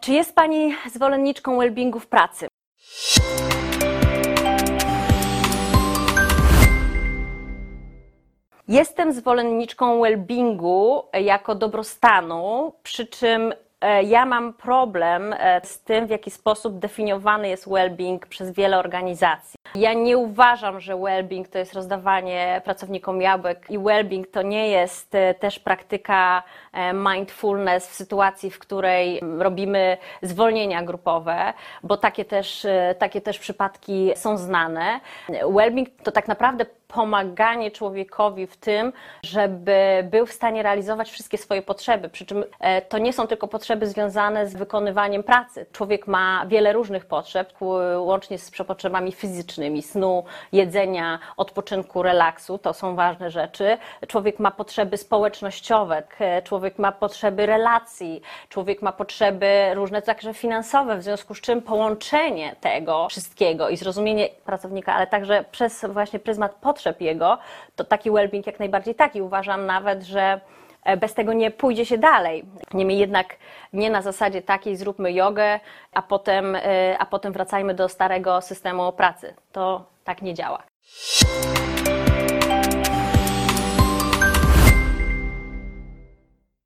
Czy jest Pani zwolenniczką wellbeingu w pracy? Jestem zwolenniczką wellbeingu jako dobrostanu, przy czym e, ja mam problem e, z tym, w jaki sposób definiowany jest well-being przez wiele organizacji. Ja nie uważam, że well-being to jest rozdawanie pracownikom jabłek i well-being to nie jest e, też praktyka mindfulness w sytuacji, w której robimy zwolnienia grupowe, bo takie też, takie też przypadki są znane. Well-being to tak naprawdę pomaganie człowiekowi w tym, żeby był w stanie realizować wszystkie swoje potrzeby. Przy czym e, to nie są tylko potrzeby związane z wykonywaniem pracy. Człowiek ma wiele różnych potrzeb, łącznie z potrzebami fizycznymi, snu, jedzenia, odpoczynku, relaksu. To są ważne rzeczy. Człowiek ma potrzeby społecznościowe, człowiek ma potrzeby relacji, człowiek ma potrzeby różne także finansowe, w związku z czym połączenie tego wszystkiego i zrozumienie pracownika, ale także przez właśnie pryzmat potrzeb, jego, to taki well-being jak najbardziej taki. Uważam nawet, że bez tego nie pójdzie się dalej. Niemniej jednak nie na zasadzie takiej zróbmy jogę, a potem, e, a potem wracajmy do starego systemu pracy. To tak nie działa.